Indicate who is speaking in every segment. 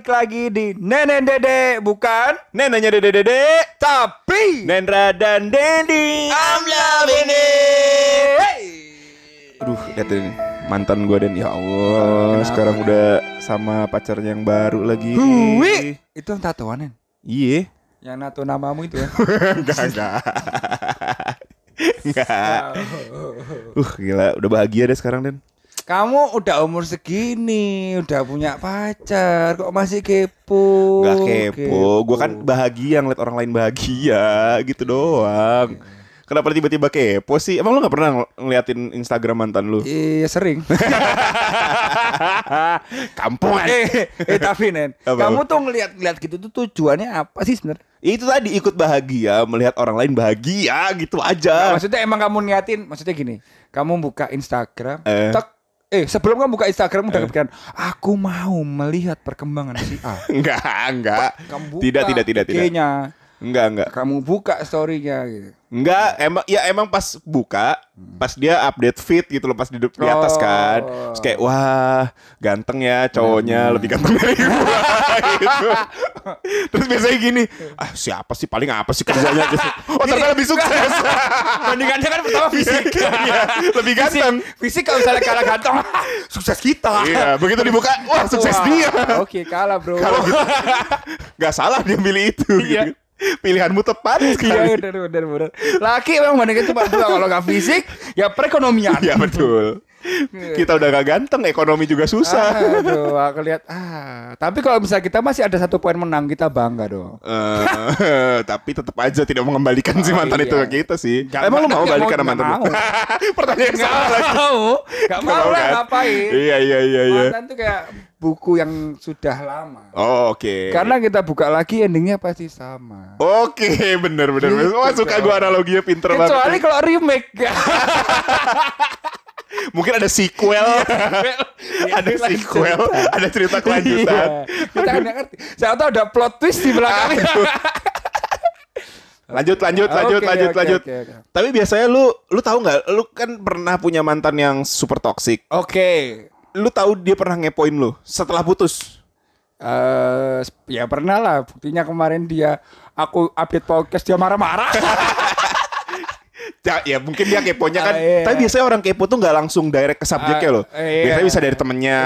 Speaker 1: balik lagi di Nenek Dede bukan
Speaker 2: Neneknya dede dede.
Speaker 1: tapi
Speaker 2: Nendra dan Dendi.
Speaker 1: I'm loving it.
Speaker 2: Aduh lihat ini. Mantan gue dan ya Allah sekarang udah sama pacarnya yang baru lagi.
Speaker 1: Hui. Itu yang tatoanin.
Speaker 2: Iya.
Speaker 1: Yang nato namamu itu ya.
Speaker 2: Enggak enggak. Enggak. Uh gila. Udah bahagia deh sekarang Den
Speaker 1: Kamu udah umur segini, udah punya pacar, kok masih kepo?
Speaker 2: Gak kepo Gue kan bahagia ngeliat orang lain bahagia Gitu doang Kenapa tiba-tiba kepo sih? Emang lu gak pernah ng- ngeliatin Instagram mantan lu?
Speaker 1: Iya sering.
Speaker 2: Kampungan
Speaker 1: eh, eh tapi Nen,
Speaker 2: Apa?
Speaker 1: kamu tuh ngeliat-ngeliat gitu tuh tujuannya apa sih sebenarnya?
Speaker 2: Itu tadi ikut bahagia Melihat orang lain bahagia Gitu aja
Speaker 1: Maksudnya emang kamu niatin, maksudnya gini, kamu buka Instagram,
Speaker 2: Eh.
Speaker 1: tek, eh sebelum kamu buka Instagram udah kepikiran, aku mau melihat perkembangan si A.
Speaker 2: Enggak, enggak.
Speaker 1: Kamu buka
Speaker 2: Tidak, tidak, tidak, tidak. Enggak, enggak.
Speaker 1: kamu buka story-nya gitu.
Speaker 2: Enggak, emang ya emang pas buka, pas dia update feed gitu loh pas di, di atas kan. Terus kayak wah, ganteng ya cowoknya, lebih ganteng dari gua gitu. Terus biasanya gini, ah siapa sih paling apa sih kerjanya gitu. Oh, ternyata lebih sukses.
Speaker 1: Bandingannya kan pertama fisik.
Speaker 2: Iya, lebih ganteng.
Speaker 1: Fisik kalau misalnya kalah ganteng, sukses kita.
Speaker 2: Iya, begitu dibuka, wah sukses
Speaker 1: Wah,
Speaker 2: dia.
Speaker 1: Oke, kalah bro.
Speaker 2: Kalau gitu, nggak salah dia pilih itu.
Speaker 1: Iya.
Speaker 2: Gitu. Pilihanmu tepat
Speaker 1: Iya
Speaker 2: sekali.
Speaker 1: benar benar benar. Laki memang bandingnya cuma dua kalau nggak fisik ya perekonomian.
Speaker 2: Iya betul. Kita udah gak ganteng, ekonomi juga susah.
Speaker 1: Aduh, aku lihat ah. Tapi kalau misalnya kita masih ada satu poin menang, kita bangga dong.
Speaker 2: Eh, tapi tetap aja tidak mengembalikan si
Speaker 1: Oh,
Speaker 2: mantan
Speaker 1: iya.
Speaker 2: itu ke kita sih.
Speaker 1: Nggak
Speaker 2: Emang lu
Speaker 1: mau,
Speaker 2: mau, sama mantan
Speaker 1: mau.
Speaker 2: Pertanyaan yang salah lagi.
Speaker 1: mau, nggak mau lah
Speaker 2: kan?
Speaker 1: ngapain.
Speaker 2: Iya iya iya iya.
Speaker 1: Mantan tuh kayak buku yang sudah lama.
Speaker 2: Oh, oke.
Speaker 1: Karena kita buka lagi endingnya pasti sama.
Speaker 2: Oke, bener bener. bener.
Speaker 1: Gitu,
Speaker 2: Wah suka gua analoginya pinter banget.
Speaker 1: Kecuali kalau remake.
Speaker 2: Mungkin ada sequel, ada sequel, ada cerita kelanjutan.
Speaker 1: Iya, kita kan nggak ngerti. Saya tahu ada plot twist di belakangnya.
Speaker 2: Lanjut lanjut lanjut
Speaker 1: Oke,
Speaker 2: lanjut lanjut.
Speaker 1: oke, oke.
Speaker 2: Tapi biasanya lu lu tahu nggak? Lu kan pernah punya mantan yang super toxic.
Speaker 1: Oke.
Speaker 2: Lu tahu dia pernah ngepoin lu setelah putus?
Speaker 1: Eh, ya pernah lah. Buktinya kemarin dia aku update podcast dia marah-marah.
Speaker 2: Ya, ya mungkin dia keponya kan.
Speaker 1: Ah, iya.
Speaker 2: Tapi biasanya orang kepo tuh nggak langsung direct ke subjeknya
Speaker 1: Ah,
Speaker 2: loh.
Speaker 1: iya.
Speaker 2: Biasanya bisa dari temennya.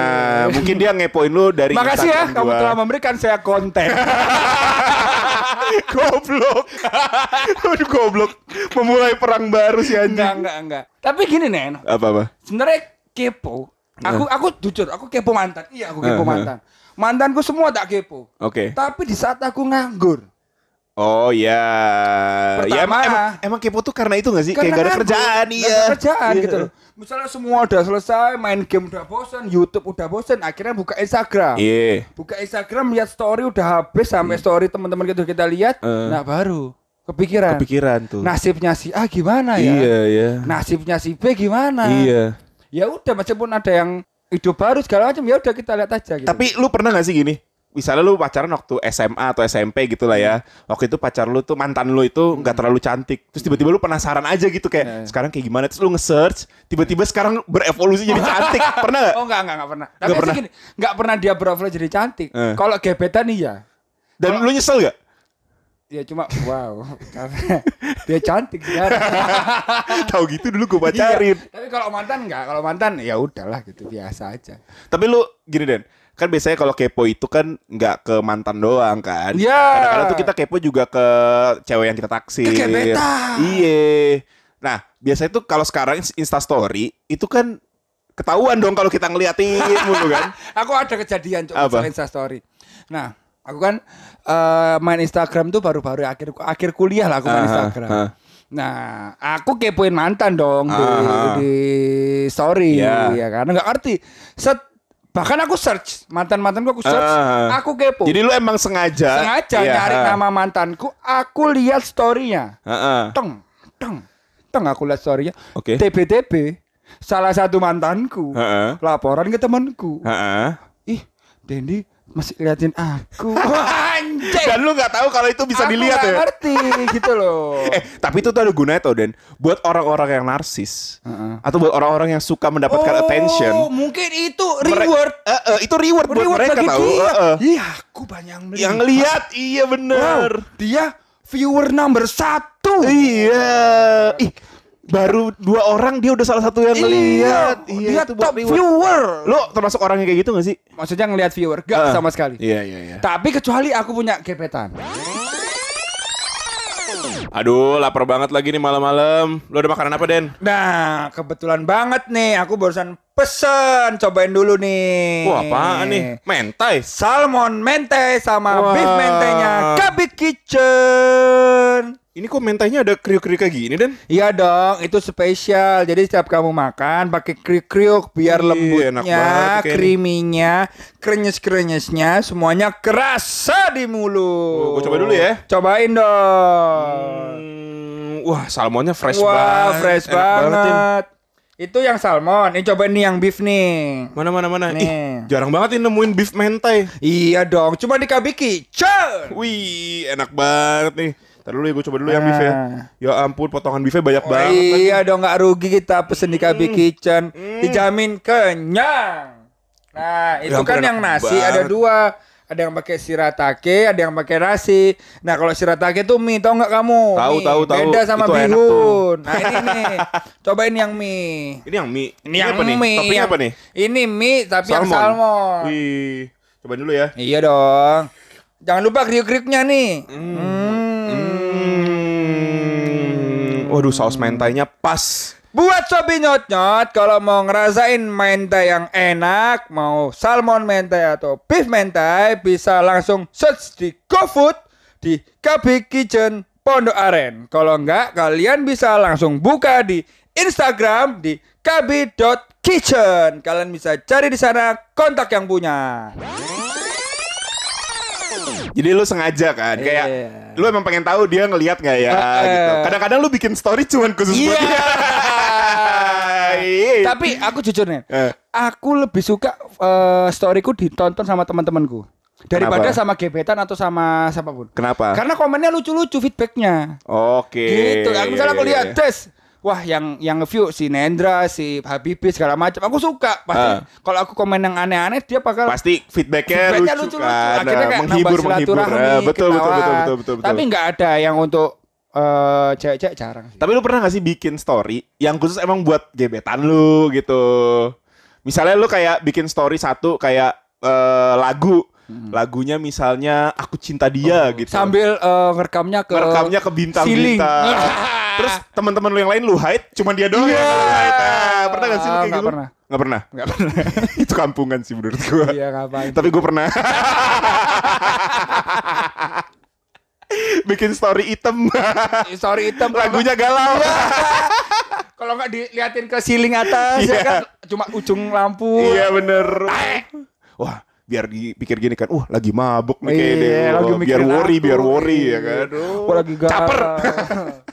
Speaker 2: Mungkin dia ngepoin lu dari
Speaker 1: Makasih ya
Speaker 2: Instagram
Speaker 1: kamu
Speaker 2: gua.
Speaker 1: telah memberikan saya konten.
Speaker 2: goblok. Aduh goblok. Memulai perang baru si
Speaker 1: enggak,
Speaker 2: anjing.
Speaker 1: enggak, enggak. Tapi gini, Nen.
Speaker 2: Apa apa?
Speaker 1: Sebenarnya kepo. Aku aku jujur, aku kepo mantan. Iya, aku kepo
Speaker 2: Eh, eh.
Speaker 1: mantan. Mantanku semua tak kepo.
Speaker 2: Oke.
Speaker 1: Tapi di saat aku nganggur,
Speaker 2: Oh ya. ya
Speaker 1: Pertama.
Speaker 2: emang, emang, emang kepo tuh karena itu gak sih? Kayak gak ada kerjaan iya.
Speaker 1: ada kerjaan
Speaker 2: Iya.
Speaker 1: gitu loh. Misalnya semua udah selesai, main game udah bosan, YouTube udah bosan, akhirnya buka Instagram.
Speaker 2: Iya.
Speaker 1: Buka Instagram lihat story udah habis sampai story teman-teman gitu kita lihat,
Speaker 2: Eh.
Speaker 1: nah baru kepikiran.
Speaker 2: Kepikiran tuh.
Speaker 1: Nasibnya si A gimana ya?
Speaker 2: Iya iya.
Speaker 1: Nasibnya si B gimana?
Speaker 2: Iya.
Speaker 1: Ya udah meskipun ada yang hidup baru segala macam ya udah kita lihat aja gitu.
Speaker 2: Tapi lu pernah gak sih gini? Misalnya lu pacaran waktu SMA atau SMP gitu lah ya. Waktu itu pacar lu tuh mantan lu itu nggak terlalu cantik. Terus tiba-tiba lu penasaran aja gitu kayak
Speaker 1: Iya.
Speaker 2: sekarang kayak gimana? Terus lu nge-search, tiba-tiba sekarang berevolusi jadi cantik. Pernah gak?
Speaker 1: Oh enggak enggak enggak pernah. Tapi
Speaker 2: Nggak
Speaker 1: pasti
Speaker 2: pernah.
Speaker 1: gini, enggak pernah dia beroffer jadi cantik.
Speaker 2: Eh.
Speaker 1: Kalau gebetan iya.
Speaker 2: Dan lu nyesel gak?
Speaker 1: Ya cuma wow karena dia cantik sekarang.
Speaker 2: Tahu gitu dulu gue pacarin.
Speaker 1: Iya. Tapi kalau mantan enggak, kalau mantan ya udahlah gitu biasa aja.
Speaker 2: Tapi lu gini Den, kan biasanya kalau kepo itu kan nggak ke mantan doang kan.
Speaker 1: Iya.
Speaker 2: Kadang-kadang tuh kita kepo juga ke cewek yang kita taksir.
Speaker 1: Gebetan.
Speaker 2: Iya. Nah, biasanya tuh kalau sekarang Insta Story itu kan ketahuan dong kalau kita ngeliatin mulu kan.
Speaker 1: Aku ada kejadian cok
Speaker 2: Apa?
Speaker 1: masalah Insta story. Nah, aku kan eh, main Instagram tuh baru-baru akhir akhir kuliah lah aku main
Speaker 2: Aha,
Speaker 1: Instagram.
Speaker 2: aha.
Speaker 1: Nah, aku kepoin mantan dong di,
Speaker 2: Aha.
Speaker 1: di story
Speaker 2: Iya.
Speaker 1: ya karena nggak ngerti. Set bahkan aku search mantan-mantanku aku search,
Speaker 2: Aha.
Speaker 1: aku kepo.
Speaker 2: Jadi lu emang sengaja
Speaker 1: sengaja
Speaker 2: Iya,
Speaker 1: nyari nama mantanku, aku lihat storynya.
Speaker 2: Heeh.
Speaker 1: Teng, teng, teng aku lihat storynya.
Speaker 2: Oke.
Speaker 1: TBTB salah satu mantanku
Speaker 2: Heeh.
Speaker 1: laporan ke temanku.
Speaker 2: Heeh.
Speaker 1: Ih, Dendi masih liatin aku. anjing.
Speaker 2: Dan lu nggak tahu kalau itu bisa
Speaker 1: Aku
Speaker 2: dilihat
Speaker 1: nggak
Speaker 2: ya.
Speaker 1: ngerti gitu loh.
Speaker 2: Eh, tapi itu tuh ada gunanya tau Den. Buat orang-orang yang narsis
Speaker 1: Heeh.
Speaker 2: atau buat orang-orang yang suka mendapatkan attention.
Speaker 1: mungkin itu
Speaker 2: mere-
Speaker 1: reward.
Speaker 2: Eh, eh, itu reward, buat
Speaker 1: Reward
Speaker 2: mereka
Speaker 1: bagi
Speaker 2: tahu.
Speaker 1: dia.
Speaker 2: Eh, eh.
Speaker 1: Iya, aku banyak yang melihat.
Speaker 2: Yang lihat, iya bener.
Speaker 1: Wow, dia viewer number satu.
Speaker 2: Iya. Ih, baru dua orang dia udah salah satu yang ngeliat.
Speaker 1: Iya, dia
Speaker 2: itu
Speaker 1: top
Speaker 2: reward.
Speaker 1: viewer.
Speaker 2: Lu termasuk orang yang kayak gitu gak sih?
Speaker 1: Maksudnya ngelihat viewer, gak
Speaker 2: Eh.
Speaker 1: sama sekali.
Speaker 2: Iya, iya, iya.
Speaker 1: Tapi kecuali aku punya gebetan.
Speaker 2: Aduh, lapar banget lagi nih malam-malam. Lu ada makanan apa, Den?
Speaker 1: Nah, kebetulan banget nih, aku barusan pesen. Cobain dulu nih.
Speaker 2: Wah, apaan nih? Mentai.
Speaker 1: Salmon mente sama
Speaker 2: Wah.
Speaker 1: beef mentenya Kabi Kitchen.
Speaker 2: Ini kok mentainya ada kriuk-kriuk kayak gini, Den?
Speaker 1: Iya dong, itu spesial. Jadi setiap kamu makan pakai kriuk-kriuk biar
Speaker 2: Ih, enak
Speaker 1: lembutnya,
Speaker 2: banget
Speaker 1: creamy-nya, krenyes-krenyesnya semuanya kerasa di mulut.
Speaker 2: gua coba dulu ya.
Speaker 1: Cobain dong.
Speaker 2: Hmm, wah, salmonnya fresh
Speaker 1: Wah,
Speaker 2: banget.
Speaker 1: fresh
Speaker 2: Enak
Speaker 1: banget.
Speaker 2: Tin.
Speaker 1: Itu yang salmon. Ini cobain nih yang beef nih.
Speaker 2: Mana mana mana.
Speaker 1: Nih.
Speaker 2: Ih, jarang banget nih nemuin beef mentai.
Speaker 1: Iya dong, cuma di Kabi Kitchen.
Speaker 2: Wih, enak banget nih. Ntar dulu ya, gue coba dulu yang beef ya.
Speaker 1: Nah.
Speaker 2: Ya ampun, potongan beefnya banyak
Speaker 1: Oh,
Speaker 2: banget. lagi. Hmm.
Speaker 1: iya dong nggak rugi kita pesen di KB Kitchen dijamin kenyang. Nah itu
Speaker 2: Ya
Speaker 1: kan yang nasi
Speaker 2: banget.
Speaker 1: ada dua, ada yang pakai shiratake, ada yang pakai nasi. Nah kalau shiratake tuh mie, tau nggak kamu?
Speaker 2: Tahu, tahu, tahu.
Speaker 1: Beda sama
Speaker 2: Itu
Speaker 1: bihun. Nah ini nih, cobain yang mie.
Speaker 2: Ini yang mie.
Speaker 1: Ini yang
Speaker 2: apa nih?
Speaker 1: mie.
Speaker 2: Toppingnya
Speaker 1: yang-
Speaker 2: apa nih?
Speaker 1: Ini mie tapi yang salmon.
Speaker 2: Wih, cobain dulu ya.
Speaker 1: Iya dong. Jangan lupa kriuk-kriuknya nih. Hmm.
Speaker 2: Hmm. Waduh, saus mentainya pas.
Speaker 1: Buat sobi nyot-nyot kalau mau ngerasain mentai yang enak, mau salmon mentai atau beef mentai bisa langsung search di GoFood di KB Kitchen Pondok Aren. Kalau enggak, kalian bisa langsung buka di Instagram di kb.kitchen. Kalian bisa cari di sana kontak yang punya.
Speaker 2: Jadi lu sengaja kan, kayak
Speaker 1: Iya.
Speaker 2: lu emang pengen tahu dia ngelihat nggak ya
Speaker 1: Eh.
Speaker 2: gitu. Kadang-kadang lu bikin story cuman khusus buat
Speaker 1: Iya.
Speaker 2: dia. Iya.
Speaker 1: Tapi aku jujur nih,
Speaker 2: Eh.
Speaker 1: aku lebih suka eh, storyku ditonton sama teman-temanku daripada
Speaker 2: Kenapa?
Speaker 1: sama gebetan atau sama siapa pun.
Speaker 2: Kenapa?
Speaker 1: Karena komennya lucu-lucu feedbacknya.
Speaker 2: Oke.
Speaker 1: Gitu. Aku misalnya aku
Speaker 2: Iya,
Speaker 1: lihat
Speaker 2: iya.
Speaker 1: Wah, yang yang view si Nendra, si Habibie segala macam. Aku suka. Pasti
Speaker 2: Ah.
Speaker 1: kalau aku komen yang aneh-aneh dia bakal
Speaker 2: Pasti feedbacknya
Speaker 1: feedbacknya
Speaker 2: lucu,
Speaker 1: lucu-lucu.
Speaker 2: kan.
Speaker 1: Akhirnya kayak
Speaker 2: menghibur, menghibur. Eh, betul, betul, betul, betul, betul, betul.
Speaker 1: Tapi nggak ada yang untuk eh, cewek-cewek jarang. sih.
Speaker 2: Tapi lu pernah gak sih bikin story yang khusus emang buat gebetan lu gitu? Misalnya lu kayak bikin story satu kayak eh, lagu, lagunya misalnya aku cinta dia gitu.
Speaker 1: Hmm. Sambil eh, ngerekamnya ke
Speaker 2: Ngerekamnya ke bintang-bintang. Terus teman-teman lu yang lain lu hide, cuman dia doang yang lu hide. Ah, pernah gak sih lu kayak
Speaker 1: Nggak
Speaker 2: gitu?
Speaker 1: pernah.
Speaker 2: Gak pernah.
Speaker 1: Nggak pernah.
Speaker 2: Itu kampungan sih menurut gua.
Speaker 1: Iya ngapain?
Speaker 2: Tapi gue pernah. bikin story item.
Speaker 1: Sorry hitam kalau
Speaker 2: Lagunya galau.
Speaker 1: nggak- Kalau nggak diliatin ke ceiling atas ya
Speaker 2: Iya.
Speaker 1: kan cuma ujung lampu.
Speaker 2: Iya bener. Wah, biar dipikir gini kan, wah lagi mabuk nih kayak
Speaker 1: Iya, lagi
Speaker 2: biar worry, biar worry
Speaker 1: Iya.
Speaker 2: ya kan.
Speaker 1: Gua lagi galau.
Speaker 2: Caper.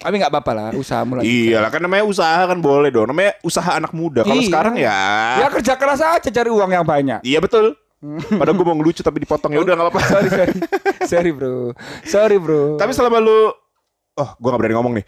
Speaker 1: Tapi nggak apa-apa lah, usahamu lagi.
Speaker 2: Iya lah kan namanya usaha kan boleh dong. Namanya usaha anak muda. Kalau
Speaker 1: Iya.
Speaker 2: sekarang ya.
Speaker 1: Ya kerja keras aja cari uang yang banyak.
Speaker 2: Iya betul. Padahal gue mau ngelucu tapi dipotong ya udah nggak apa-apa.
Speaker 1: sorry, sorry. sorry, Bro. Sorry, Bro.
Speaker 2: Tapi selama lu Oh, gue gak berani ngomong nih.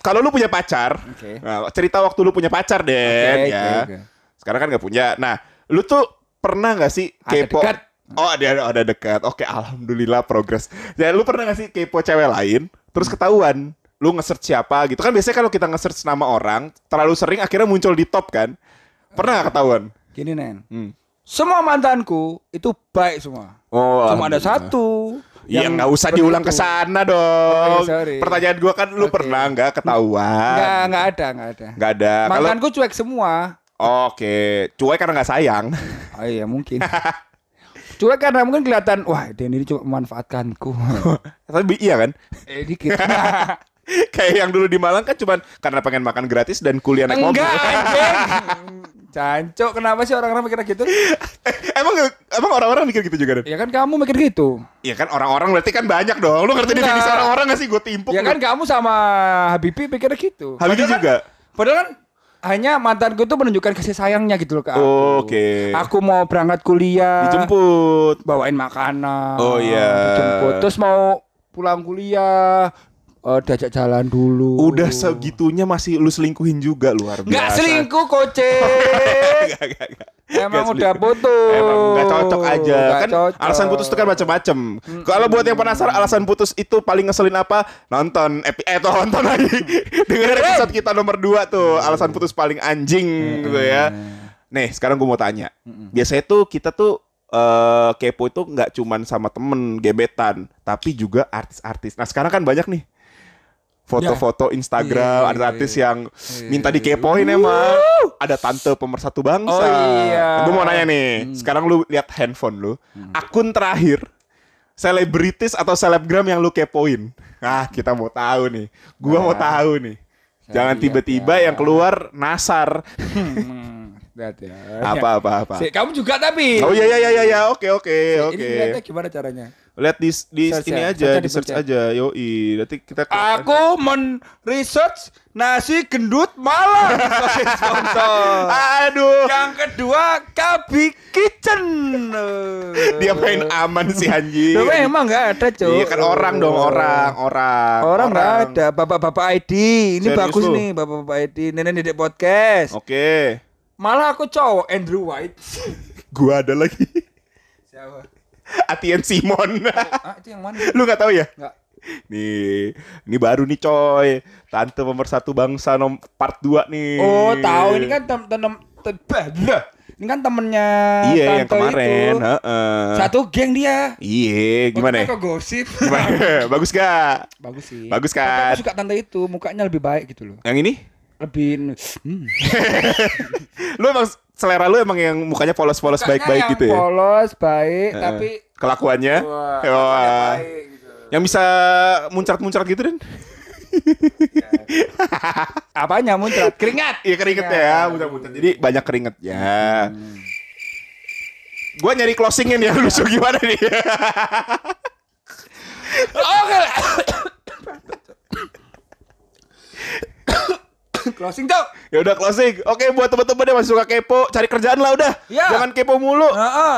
Speaker 2: Kalau lu punya pacar,
Speaker 1: Oke.
Speaker 2: nah, cerita waktu lu punya pacar deh,
Speaker 1: Oke,
Speaker 2: ya.
Speaker 1: oke, oke.
Speaker 2: Sekarang kan gak punya. Nah, lu tuh pernah gak sih
Speaker 1: Ada
Speaker 2: kepo?
Speaker 1: dekat.
Speaker 2: Oh, ada ada dekat. Oke, alhamdulillah progres. Ya, lu pernah gak sih kepo cewek lain, terus ketahuan? Lu nge-search siapa gitu kan biasanya kalau kita nge-search nama orang terlalu sering akhirnya muncul di top kan pernah gak ketahuan
Speaker 1: Gini, Nen.
Speaker 2: hmm.
Speaker 1: Semua mantanku itu baik semua.
Speaker 2: oh
Speaker 1: Cuma ada satu.
Speaker 2: Iya
Speaker 1: yang
Speaker 2: nggak usah diulang ke sana dong.
Speaker 1: Oke, sorry.
Speaker 2: Pertanyaan gua kan lu
Speaker 1: Oke.
Speaker 2: pernah nggak ketahuan?
Speaker 1: Nggak, nggak ada, nggak ada.
Speaker 2: Nggak ada.
Speaker 1: Mantanku cuek semua.
Speaker 2: oke, cuek karena nggak sayang.
Speaker 1: Oh iya mungkin. cuek karena mungkin kelihatan, wah Den ini cuma memanfaatkanku.
Speaker 2: Tapi iya kan?
Speaker 1: eh dikit.
Speaker 2: Kayak yang dulu di Malang kan cuman karena pengen makan gratis dan kuliah naik mobil.
Speaker 1: Enggak anjing. Cancok, kenapa sih orang-orang mikir gitu?
Speaker 2: emang emang orang-orang mikir gitu juga Dan?
Speaker 1: Ya kan kamu mikir gitu.
Speaker 2: Iya kan orang-orang berarti kan banyak dong. Lu ngerti
Speaker 1: Enggak.
Speaker 2: definisi orang-orang gak sih? Gue timpuk.
Speaker 1: Ya kan kamu sama Habibie pikir gitu.
Speaker 2: Habibie
Speaker 1: Padahal kan-
Speaker 2: juga.
Speaker 1: Padahal kan hanya mantanku itu menunjukkan kasih sayangnya gitu loh ke aku.
Speaker 2: Oke.
Speaker 1: Aku mau berangkat kuliah.
Speaker 2: Dijemput.
Speaker 1: bawain makanan.
Speaker 2: Oh, iya.
Speaker 1: Dijemput. Terus mau pulang kuliah eh, diajak jalan dulu.
Speaker 2: Udah segitunya masih lu selingkuhin juga luar biasa.
Speaker 1: Nggak selingkuh koce. Emang udah putus.
Speaker 2: Emang nggak cocok aja.
Speaker 1: Nggak
Speaker 2: kan
Speaker 1: cocok.
Speaker 2: alasan putus itu kan macam-macam. Kalau buat yang penasaran alasan putus itu paling ngeselin apa? Nonton epi eh tuh nonton lagi. Dengerin episode kita nomor 2 tuh, alasan putus paling anjing gitu ya. Nih, sekarang gue mau tanya. Biasanya tuh kita tuh eh kepo itu nggak cuman sama temen gebetan, tapi juga artis-artis. Nah, sekarang kan banyak nih foto-foto Instagram,
Speaker 1: Iya,
Speaker 2: ada
Speaker 1: iya,
Speaker 2: artis
Speaker 1: iya.
Speaker 2: yang minta dikepoin emang. Ada tante pemersatu bangsa.
Speaker 1: Oh, iya.
Speaker 2: Gue mau nanya nih, sekarang lu lihat handphone lu, akun terakhir selebritis atau selebgram yang lu kepoin. Ah, kita mau tahu nih. Gua mau tahu nih. Jangan tiba-tiba
Speaker 1: ya.
Speaker 2: yang keluar nasar.
Speaker 1: Hmm, lihat ya.
Speaker 2: Apa apa apa.
Speaker 1: Si, kamu juga tapi.
Speaker 2: Oh iya iya iya iya, oke oke
Speaker 1: Ini
Speaker 2: oke.
Speaker 1: lihatnya gimana caranya?
Speaker 2: Lihat di di
Speaker 1: Search
Speaker 2: ini
Speaker 1: ya,
Speaker 2: aja,
Speaker 1: search
Speaker 2: di search
Speaker 1: search
Speaker 2: aja. Yoi. Nanti kita
Speaker 1: Aku men research nasi gendut malam.
Speaker 2: Aduh.
Speaker 1: Yang kedua Kabi Kitchen.
Speaker 2: Dia main aman sih anjing.
Speaker 1: Loh, emang nggak ada cuy.
Speaker 2: Iya kan orang dong, orang, orang.
Speaker 1: Orang nggak ada. Bapak-bapak ID. Ini
Speaker 2: Serius
Speaker 1: bagus
Speaker 2: lu?
Speaker 1: nih bapak-bapak ID. Nenek Dedek podcast.
Speaker 2: Oke.
Speaker 1: Malah aku cowok Andrew White.
Speaker 2: Gua ada lagi.
Speaker 1: Siapa?
Speaker 2: Atian Simon.
Speaker 1: Ah, itu yang mana?
Speaker 2: Lu nggak tahu ya?
Speaker 1: Nggak.
Speaker 2: Nih, ini baru nih coy. Tante pemersatu bangsa nom part 2 nih.
Speaker 1: Oh, tahu ini kan tem tem Ini kan temennya
Speaker 2: Iya, yang
Speaker 1: tante
Speaker 2: kemarin,
Speaker 1: itu.
Speaker 2: heeh.
Speaker 1: Satu geng dia.
Speaker 2: Iya, gimana?
Speaker 1: Kok gosip?
Speaker 2: Gimana? Bagus gak?
Speaker 1: Bagus sih.
Speaker 2: Bagus
Speaker 1: Tapi
Speaker 2: kan?
Speaker 1: Aku suka tante itu, mukanya lebih baik gitu loh.
Speaker 2: Yang ini?
Speaker 1: Lebih hmm.
Speaker 2: Lu emang selera lu emang yang mukanya polos-polos baik-baik gitu ya?
Speaker 1: Polos, baik,
Speaker 2: Heeh.
Speaker 1: tapi
Speaker 2: Kelakuannya?
Speaker 1: wah,
Speaker 2: Wah.
Speaker 1: baik gitu.
Speaker 2: Yang bisa muncrat-muncrat gitu dan?
Speaker 1: Apanya muncrat? Keringat.
Speaker 2: Iya keringetnya ya, muncrat-muncrat. Jadi banyak keringetnya. Gua nyari closingnya nih, lucu gimana nih?
Speaker 1: Oke. Closing tuh.
Speaker 2: ya udah closing. Oke buat teman-teman yang masih suka kepo, cari kerjaan lah udah.
Speaker 1: Ya.
Speaker 2: Jangan kepo mulu.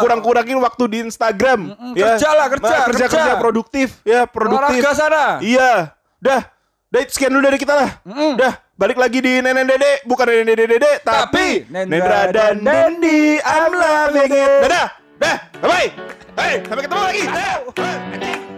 Speaker 2: Kurang-kurangin waktu di Instagram.
Speaker 1: kerja lah, kerja,
Speaker 2: Nah, kerja,
Speaker 1: kerja.
Speaker 2: kerja produktif. Ya, produktif.
Speaker 1: Olahraga sana.
Speaker 2: Iya. Dah. Dah sekian dulu dari kita lah. Dah, balik lagi di Nenek Dede, bukan Nenek Dede Dede, tapi
Speaker 1: Tapi Nendra dan
Speaker 2: Dendi. I'm loving it. Dadah. Dah. Bye. Hey, sampai ketemu lagi. Dadah.